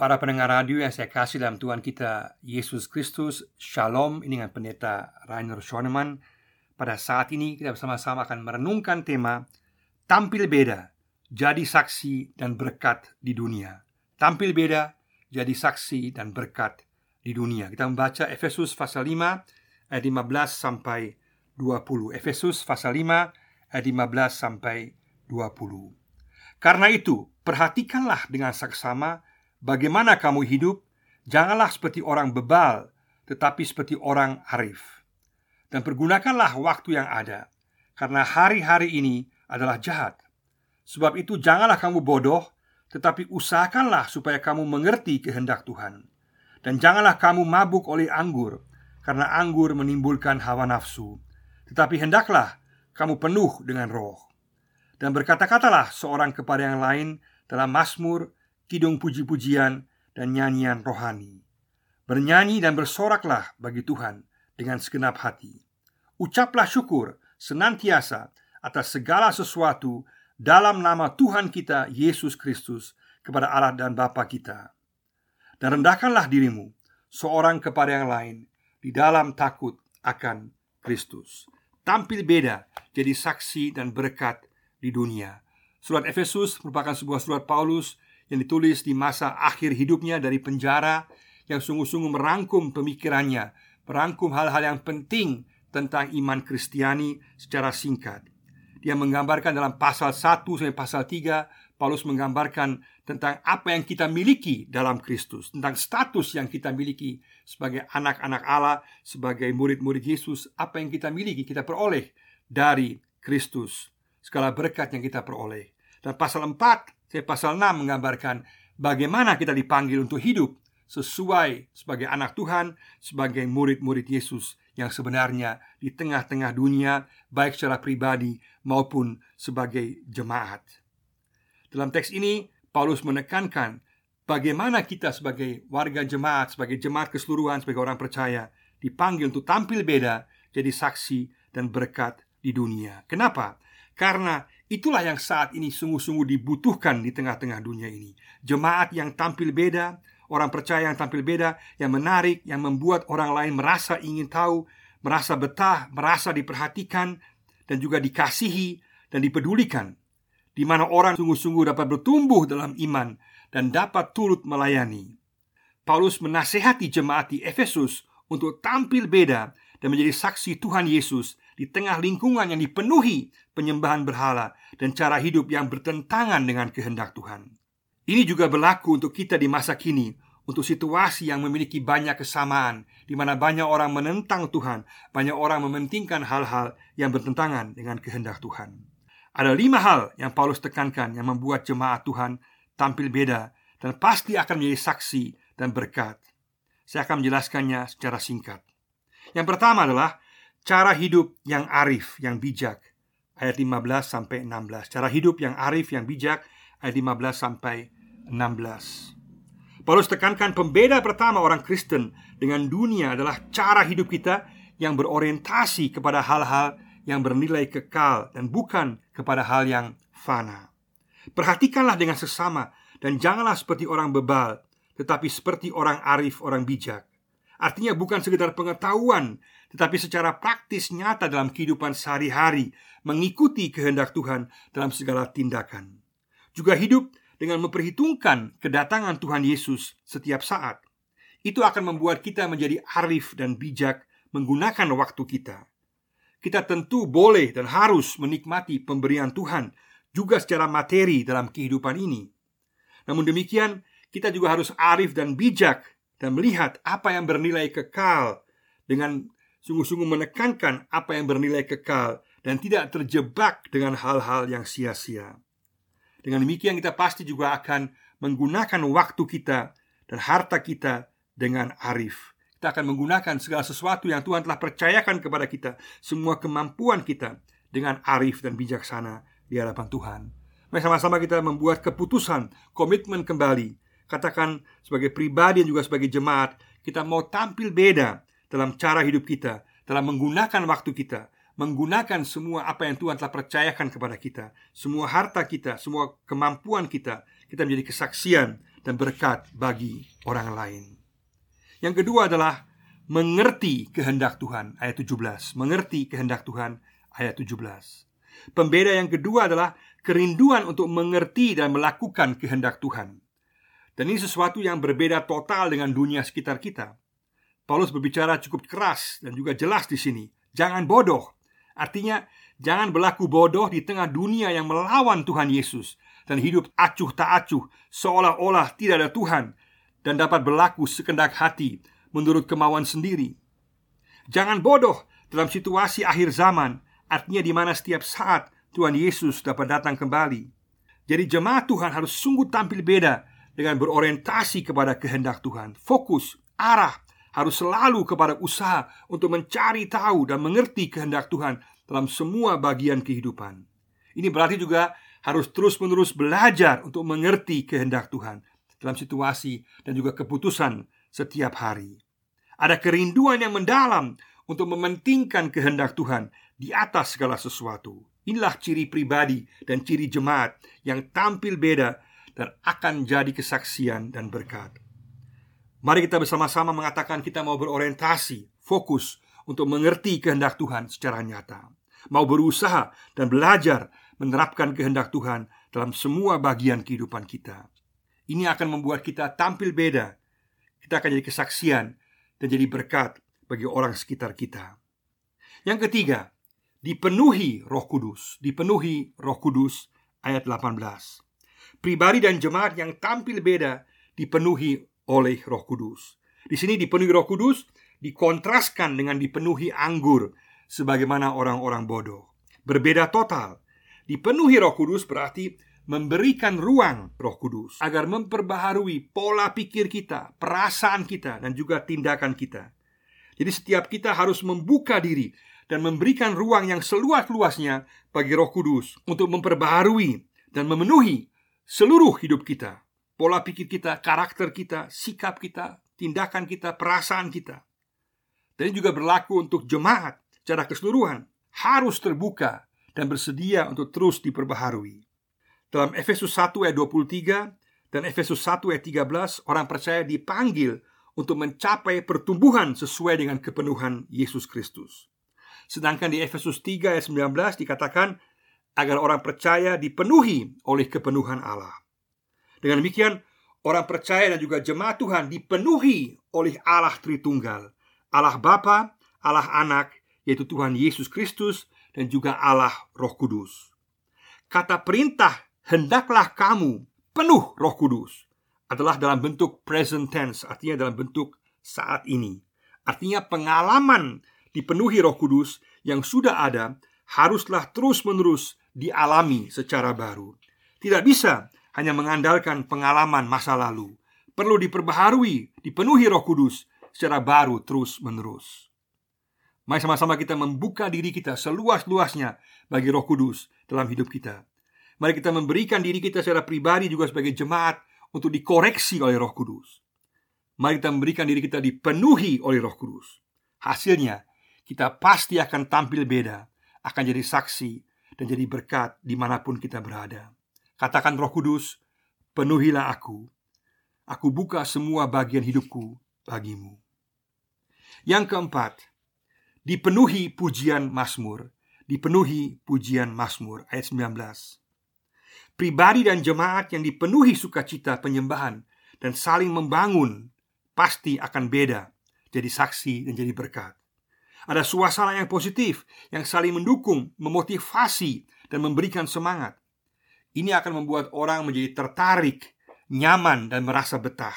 Para pendengar radio yang saya kasih dalam Tuhan kita Yesus Kristus Shalom Ini dengan pendeta Rainer Schoenemann. Pada saat ini kita bersama-sama akan merenungkan tema Tampil beda, jadi saksi dan berkat di dunia. Tampil beda, jadi saksi dan berkat di dunia. Kita membaca Efesus pasal 5 ayat 15 sampai 20 Efesus pasal 5 ayat 15 sampai 20 Karena itu, perhatikanlah dengan saksama Bagaimana kamu hidup? Janganlah seperti orang bebal, tetapi seperti orang arif. Dan pergunakanlah waktu yang ada, karena hari-hari ini adalah jahat. Sebab itu, janganlah kamu bodoh, tetapi usahakanlah supaya kamu mengerti kehendak Tuhan. Dan janganlah kamu mabuk oleh anggur, karena anggur menimbulkan hawa nafsu. Tetapi hendaklah kamu penuh dengan roh. Dan berkata-katalah seorang kepada yang lain dalam Mazmur, kidung puji-pujian, dan nyanyian rohani. Bernyanyi dan bersoraklah bagi Tuhan dengan segenap hati. Ucaplah syukur senantiasa atas segala sesuatu dalam nama Tuhan kita Yesus Kristus kepada Allah dan Bapa kita. Dan rendahkanlah dirimu seorang kepada yang lain di dalam takut akan Kristus. Tampil beda jadi saksi dan berkat di dunia. Surat Efesus merupakan sebuah surat Paulus yang ditulis di masa akhir hidupnya dari penjara yang sungguh-sungguh merangkum pemikirannya, merangkum hal-hal yang penting tentang iman Kristiani secara singkat. Dia menggambarkan dalam pasal 1 sampai pasal 3 Paulus menggambarkan tentang apa yang kita miliki dalam Kristus, tentang status yang kita miliki sebagai anak-anak Allah, sebagai murid-murid Yesus, apa yang kita miliki, kita peroleh dari Kristus, segala berkat yang kita peroleh. Dan pasal 4 saya pasal 6 menggambarkan bagaimana kita dipanggil untuk hidup sesuai sebagai anak Tuhan, sebagai murid-murid Yesus yang sebenarnya di tengah-tengah dunia, baik secara pribadi maupun sebagai jemaat. Dalam teks ini, Paulus menekankan bagaimana kita sebagai warga jemaat, sebagai jemaat keseluruhan, sebagai orang percaya, dipanggil untuk tampil beda, jadi saksi dan berkat di dunia. Kenapa? Karena itulah yang saat ini sungguh-sungguh dibutuhkan di tengah-tengah dunia ini. Jemaat yang tampil beda, orang percaya yang tampil beda, yang menarik, yang membuat orang lain merasa ingin tahu, merasa betah, merasa diperhatikan, dan juga dikasihi dan dipedulikan. Di mana orang sungguh-sungguh dapat bertumbuh dalam iman dan dapat turut melayani. Paulus menasehati jemaat di Efesus untuk tampil beda dan menjadi saksi Tuhan Yesus di tengah lingkungan yang dipenuhi penyembahan berhala dan cara hidup yang bertentangan dengan kehendak Tuhan. Ini juga berlaku untuk kita di masa kini, untuk situasi yang memiliki banyak kesamaan, di mana banyak orang menentang Tuhan, banyak orang mementingkan hal-hal yang bertentangan dengan kehendak Tuhan. Ada lima hal yang Paulus tekankan yang membuat jemaat Tuhan tampil beda dan pasti akan menjadi saksi dan berkat. Saya akan menjelaskannya secara singkat. Yang pertama adalah cara hidup yang arif, yang bijak. Ayat 15 sampai 16. Cara hidup yang arif, yang bijak ayat 15 sampai 16. Paulus tekankan pembeda pertama orang Kristen dengan dunia adalah cara hidup kita yang berorientasi kepada hal-hal yang bernilai kekal dan bukan kepada hal yang fana. Perhatikanlah dengan sesama dan janganlah seperti orang bebal, tetapi seperti orang arif, orang bijak. Artinya bukan sekedar pengetahuan Tetapi secara praktis nyata dalam kehidupan sehari-hari Mengikuti kehendak Tuhan dalam segala tindakan. Juga hidup dengan memperhitungkan kedatangan Tuhan Yesus setiap saat. Itu akan membuat kita menjadi arif dan bijak menggunakan waktu kita. Kita tentu boleh dan harus menikmati pemberian Tuhan Juga secara materi dalam kehidupan ini. Namun demikian, kita juga harus arif dan bijak dan melihat apa yang bernilai kekal dengan sungguh-sungguh menekankan apa yang bernilai kekal dan tidak terjebak dengan hal-hal yang sia-sia. Dengan demikian kita pasti juga akan menggunakan waktu kita dan harta kita dengan arif. Kita akan menggunakan segala sesuatu yang Tuhan telah percayakan kepada kita, semua kemampuan kita dengan arif dan bijaksana di hadapan Tuhan. Mari sama-sama kita membuat keputusan, komitmen kembali katakan sebagai pribadi dan juga sebagai jemaat, kita mau tampil beda dalam cara hidup kita, dalam menggunakan waktu kita, menggunakan semua apa yang Tuhan telah percayakan kepada kita, semua harta kita, semua kemampuan kita, kita menjadi kesaksian dan berkat bagi orang lain. Yang kedua adalah mengerti kehendak Tuhan ayat 17. Mengerti kehendak Tuhan ayat 17. Pembeda yang kedua adalah kerinduan untuk mengerti dan melakukan kehendak Tuhan. Dan ini sesuatu yang berbeda total dengan dunia sekitar kita. Paulus berbicara cukup keras dan juga jelas di sini. Jangan bodoh. Artinya, jangan berlaku bodoh di tengah dunia yang melawan Tuhan Yesus dan hidup acuh tak acuh seolah-olah tidak ada Tuhan dan dapat berlaku sekendak hati menurut kemauan sendiri. Jangan bodoh dalam situasi akhir zaman, artinya di mana setiap saat Tuhan Yesus dapat datang kembali. Jadi jemaat Tuhan harus sungguh tampil beda dengan berorientasi kepada kehendak Tuhan. Fokus, arah harus selalu kepada usaha untuk mencari tahu dan mengerti kehendak Tuhan dalam semua bagian kehidupan. Ini berarti juga harus terus-menerus belajar untuk mengerti kehendak Tuhan dalam situasi dan juga keputusan setiap hari. Ada kerinduan yang mendalam untuk mementingkan kehendak Tuhan di atas segala sesuatu. Inilah ciri pribadi dan ciri jemaat yang tampil beda dan akan jadi kesaksian dan berkat. Mari kita bersama-sama mengatakan kita mau berorientasi, fokus untuk mengerti kehendak Tuhan secara nyata. Mau berusaha dan belajar menerapkan kehendak Tuhan dalam semua bagian kehidupan kita. Ini akan membuat kita tampil beda. Kita akan jadi kesaksian dan jadi berkat bagi orang sekitar kita. Yang ketiga, dipenuhi Roh Kudus, dipenuhi Roh Kudus ayat 18. Pribadi dan jemaat yang tampil beda dipenuhi oleh Roh Kudus. Di sini dipenuhi Roh Kudus dikontraskan dengan dipenuhi anggur sebagaimana orang-orang bodoh. Berbeda total. Dipenuhi Roh Kudus berarti memberikan ruang Roh Kudus agar memperbaharui pola pikir kita, perasaan kita dan juga tindakan kita. Jadi setiap kita harus membuka diri dan memberikan ruang yang seluas-luasnya bagi Roh Kudus untuk memperbaharui dan memenuhi seluruh hidup kita, pola pikir kita, karakter kita, sikap kita, tindakan kita, perasaan kita. Dan juga berlaku untuk jemaat secara keseluruhan harus terbuka dan bersedia untuk terus diperbaharui. Dalam Efesus 1 ayat 23 dan Efesus 1 ayat 13, orang percaya dipanggil untuk mencapai pertumbuhan sesuai dengan kepenuhan Yesus Kristus. Sedangkan di Efesus 3 ayat 19 dikatakan agar orang percaya dipenuhi oleh kepenuhan Allah. Dengan demikian, orang percaya dan juga jemaat Tuhan dipenuhi oleh Allah Tritunggal, Allah Bapa, Allah Anak, yaitu Tuhan Yesus Kristus dan juga Allah Roh Kudus. Kata perintah hendaklah kamu penuh Roh Kudus adalah dalam bentuk present tense, artinya dalam bentuk saat ini. Artinya pengalaman dipenuhi Roh Kudus yang sudah ada haruslah terus-menerus dialami secara baru. Tidak bisa hanya mengandalkan pengalaman masa lalu. Perlu diperbaharui, dipenuhi Roh Kudus secara baru terus-menerus. Mari sama-sama kita membuka diri kita seluas-luasnya bagi Roh Kudus dalam hidup kita. Mari kita memberikan diri kita secara pribadi juga sebagai jemaat untuk dikoreksi oleh Roh Kudus. Mari kita memberikan diri kita dipenuhi oleh Roh Kudus. Hasilnya, kita pasti akan tampil beda, akan jadi saksi dan jadi berkat di mana pun kita berada. Katakan Roh Kudus, penuhilah aku. Aku buka semua bagian hidupku bagimu. Yang keempat, dipenuhi pujian Mazmur, dipenuhi pujian Mazmur ayat 19. Pribadi dan jemaat yang dipenuhi sukacita penyembahan dan saling membangun pasti akan beda, jadi saksi dan jadi berkat. Ada suasana yang positif yang saling mendukung, memotivasi, dan memberikan semangat. Ini akan membuat orang menjadi tertarik, nyaman, dan merasa betah.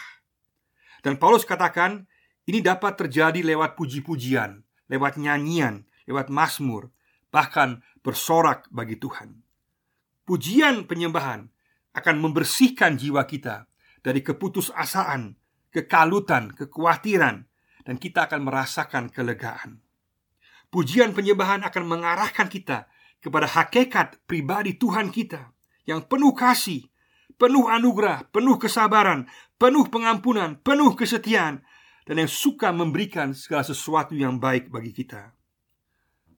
Dan Paulus katakan, ini dapat terjadi lewat puji-pujian, lewat nyanyian, lewat mazmur, bahkan bersorak bagi Tuhan. Pujian penyembahan akan membersihkan jiwa kita dari keputusasaan, kekalutan, kekhawatiran, dan kita akan merasakan kelegaan. Pujian penyembahan akan mengarahkan kita kepada hakikat pribadi Tuhan kita yang penuh kasih, penuh anugerah, penuh kesabaran, penuh pengampunan, penuh kesetiaan, dan yang suka memberikan segala sesuatu yang baik bagi kita.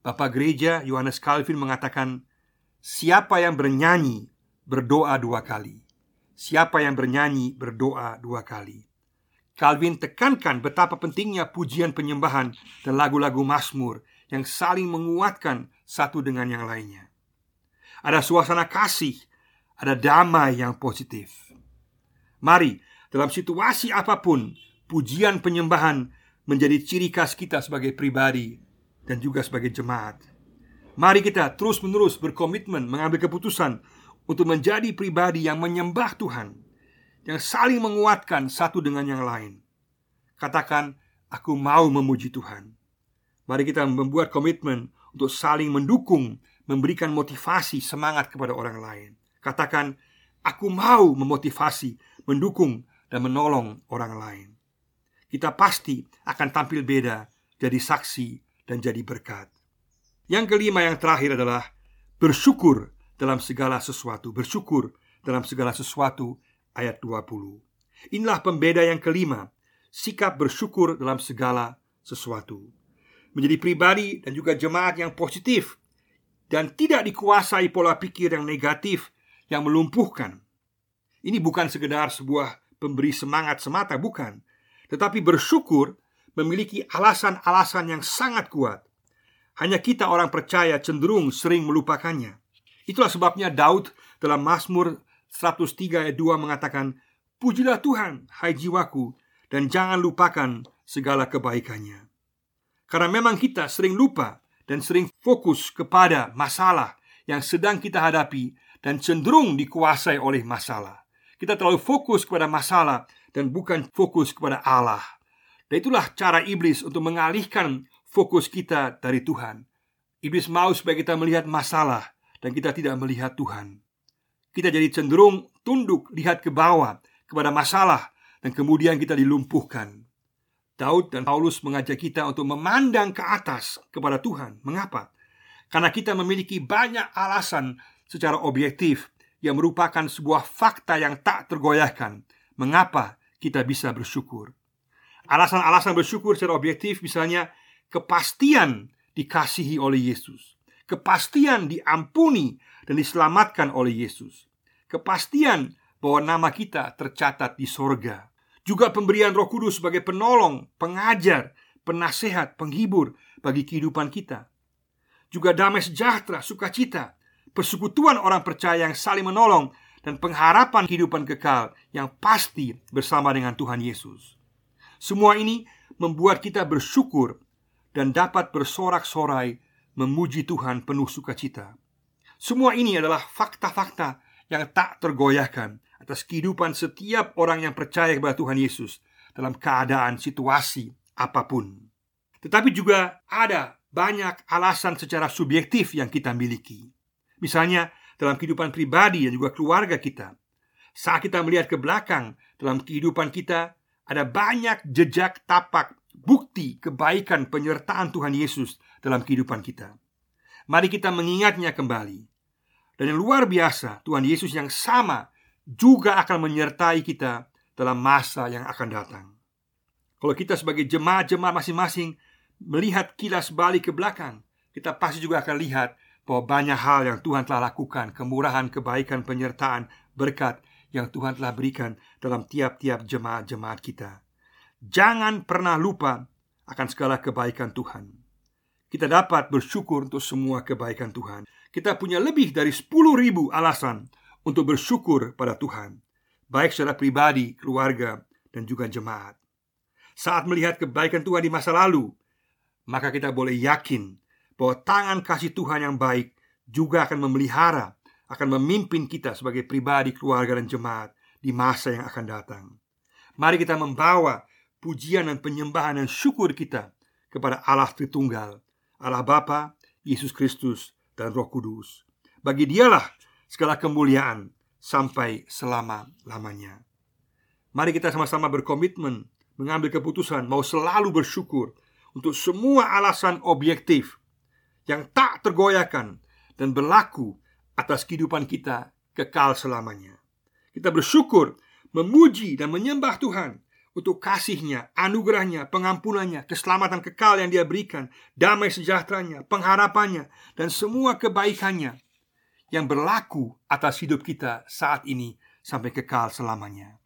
Bapak Gereja Yohanes Calvin mengatakan, "Siapa yang bernyanyi berdoa dua kali, Siapa yang bernyanyi berdoa dua kali Calvin tekankan betapa pentingnya pujian penyembahan dan lagu-lagu Mazmur yang saling menguatkan satu dengan yang lainnya. Ada suasana kasih, ada damai yang positif. Mari, dalam situasi apa pun, pujian penyembahan menjadi ciri khas kita sebagai pribadi dan juga sebagai jemaat. Mari kita terus-menerus berkomitmen mengambil keputusan untuk menjadi pribadi yang menyembah Tuhan yang saling menguatkan satu dengan yang lain. Katakan, "Aku mau memuji Tuhan." Mari kita membuat komitmen untuk saling mendukung, memberikan motivasi, semangat kepada orang lain. Katakan, "Aku mau memotivasi, mendukung, dan menolong orang lain." Kita pasti akan tampil beda, jadi saksi, dan jadi berkat. Yang kelima, yang terakhir adalah bersyukur dalam segala sesuatu. Bersyukur dalam segala sesuatu ayat 20. Inilah pembeda yang kelima, sikap bersyukur dalam segala sesuatu. Menjadi pribadi dan juga jemaat yang positif dan tidak dikuasai pola pikir yang negatif yang melumpuhkan. Ini bukan sekedar sebuah pemberi semangat semata, bukan, tetapi bersyukur memiliki alasan-alasan yang sangat kuat. Hanya kita orang percaya cenderung sering melupakannya. Itulah sebabnya Daud dalam Mazmur 103 ayat 2 mengatakan Pujilah Tuhan, hai jiwaku Dan jangan lupakan segala kebaikannya Karena memang kita sering lupa Dan sering fokus kepada masalah Yang sedang kita hadapi Dan cenderung dikuasai oleh masalah. Kita terlalu fokus kepada masalah Dan bukan fokus kepada Allah. Dan itulah cara iblis untuk mengalihkan fokus kita dari Tuhan. Iblis mau supaya kita melihat masalah Dan kita tidak melihat Tuhan. Kita jadi cenderung tunduk lihat ke bawah kepada masalah dan kemudian kita dilumpuhkan. Daud dan Paulus mengajak kita untuk memandang ke atas kepada Tuhan. Mengapa? Karena kita memiliki banyak alasan secara objektif yang merupakan sebuah fakta yang tak tergoyahkan. Mengapa kita bisa bersyukur? Alasan-alasan bersyukur secara objektif misalnya kepastian dikasihi oleh Yesus, kepastian diampuni dan diselamatkan oleh Yesus. Kepastian bahwa nama kita tercatat di sorga. Juga pemberian roh kudus sebagai penolong, pengajar, penasehat, penghibur bagi kehidupan kita. Juga damai sejahtera, sukacita, persekutuan orang percaya yang saling menolong, dan pengharapan kehidupan kekal yang pasti bersama dengan Tuhan Yesus. Semua ini membuat kita bersyukur dan dapat bersorak-sorai memuji Tuhan penuh sukacita. Semua ini adalah fakta-fakta yang tak tergoyahkan atas kehidupan setiap orang yang percaya kepada Tuhan Yesus dalam keadaan situasi apa pun. Tetapi juga ada banyak alasan secara subjektif yang kita miliki. Misalnya dalam kehidupan pribadi dan juga keluarga kita. Saat kita melihat ke belakang dalam kehidupan kita, ada banyak jejak tapak bukti kebaikan penyertaan Tuhan Yesus dalam kehidupan kita. Mari kita mengingatnya kembali dan yang luar biasa, Tuhan Yesus yang sama juga akan menyertai kita dalam masa yang akan datang. Kalau kita sebagai jemaat-jemaat masing-masing melihat kilas balik ke belakang, kita pasti juga akan lihat bahwa banyak hal yang Tuhan telah lakukan, kemurahan, kebaikan, penyertaan, berkat yang Tuhan telah berikan dalam tiap-tiap jemaat-jemaat kita. Jangan pernah lupa akan segala kebaikan Tuhan. Kita dapat bersyukur untuk semua kebaikan Tuhan kita punya lebih dari 10 ribu alasan untuk bersyukur pada Tuhan Baik secara pribadi, keluarga, dan juga jemaat Saat melihat kebaikan Tuhan di masa lalu Maka kita boleh yakin bahwa tangan kasih Tuhan yang baik juga akan memelihara Akan memimpin kita sebagai pribadi, keluarga, dan jemaat di masa yang akan datang Mari kita membawa pujian dan penyembahan dan syukur kita kepada Allah Tritunggal Allah Bapa, Yesus Kristus, dan Roh Kudus. Bagi Dialah segala kemuliaan sampai selama-lamanya. Mari kita sama-sama berkomitmen mengambil keputusan mau selalu bersyukur untuk semua alasan objektif yang tak tergoyahkan dan berlaku atas kehidupan kita kekal selamanya. Kita bersyukur, memuji dan menyembah Tuhan untuk kasihnya, anugerahnya, pengampunannya, keselamatan kekal yang dia berikan, damai sejahteranya, pengharapannya, dan semua kebaikannya yang berlaku atas hidup kita saat ini sampai kekal selamanya.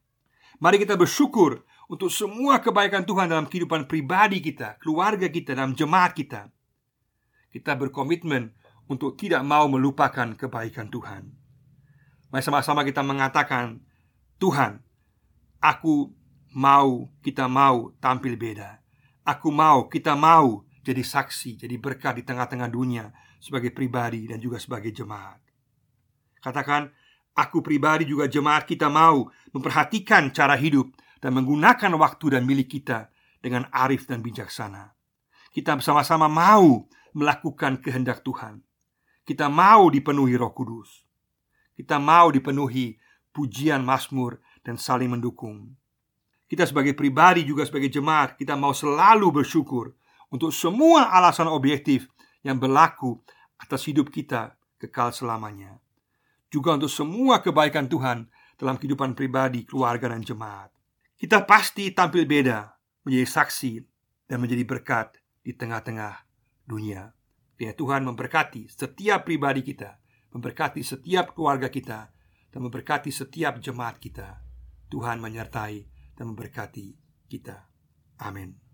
Mari kita bersyukur untuk semua kebaikan Tuhan dalam kehidupan pribadi kita, keluarga kita, dalam jemaat kita. Kita berkomitmen untuk tidak mau melupakan kebaikan Tuhan. Mari sama-sama kita mengatakan, Tuhan, aku mau, kita mau tampil beda. Aku mau, kita mau jadi saksi, jadi berkat di tengah-tengah dunia sebagai pribadi dan juga sebagai jemaat. Katakan, aku pribadi juga jemaat kita mau memperhatikan cara hidup dan menggunakan waktu dan milik kita dengan arif dan bijaksana. Kita bersama-sama mau melakukan kehendak Tuhan. Kita mau dipenuhi Roh Kudus. Kita mau dipenuhi pujian Mazmur dan saling mendukung. Kita sebagai pribadi juga sebagai jemaat, kita mau selalu bersyukur untuk semua alasan objektif yang berlaku atas hidup kita kekal selamanya juga untuk semua kebaikan Tuhan dalam kehidupan pribadi, keluarga, dan jemaat. Kita pasti tampil beda, menjadi saksi, dan menjadi berkat di tengah-tengah dunia. Biar Tuhan memberkati setiap pribadi kita, memberkati setiap keluarga kita, dan memberkati setiap jemaat kita. Tuhan menyertai dan memberkati kita. Amin.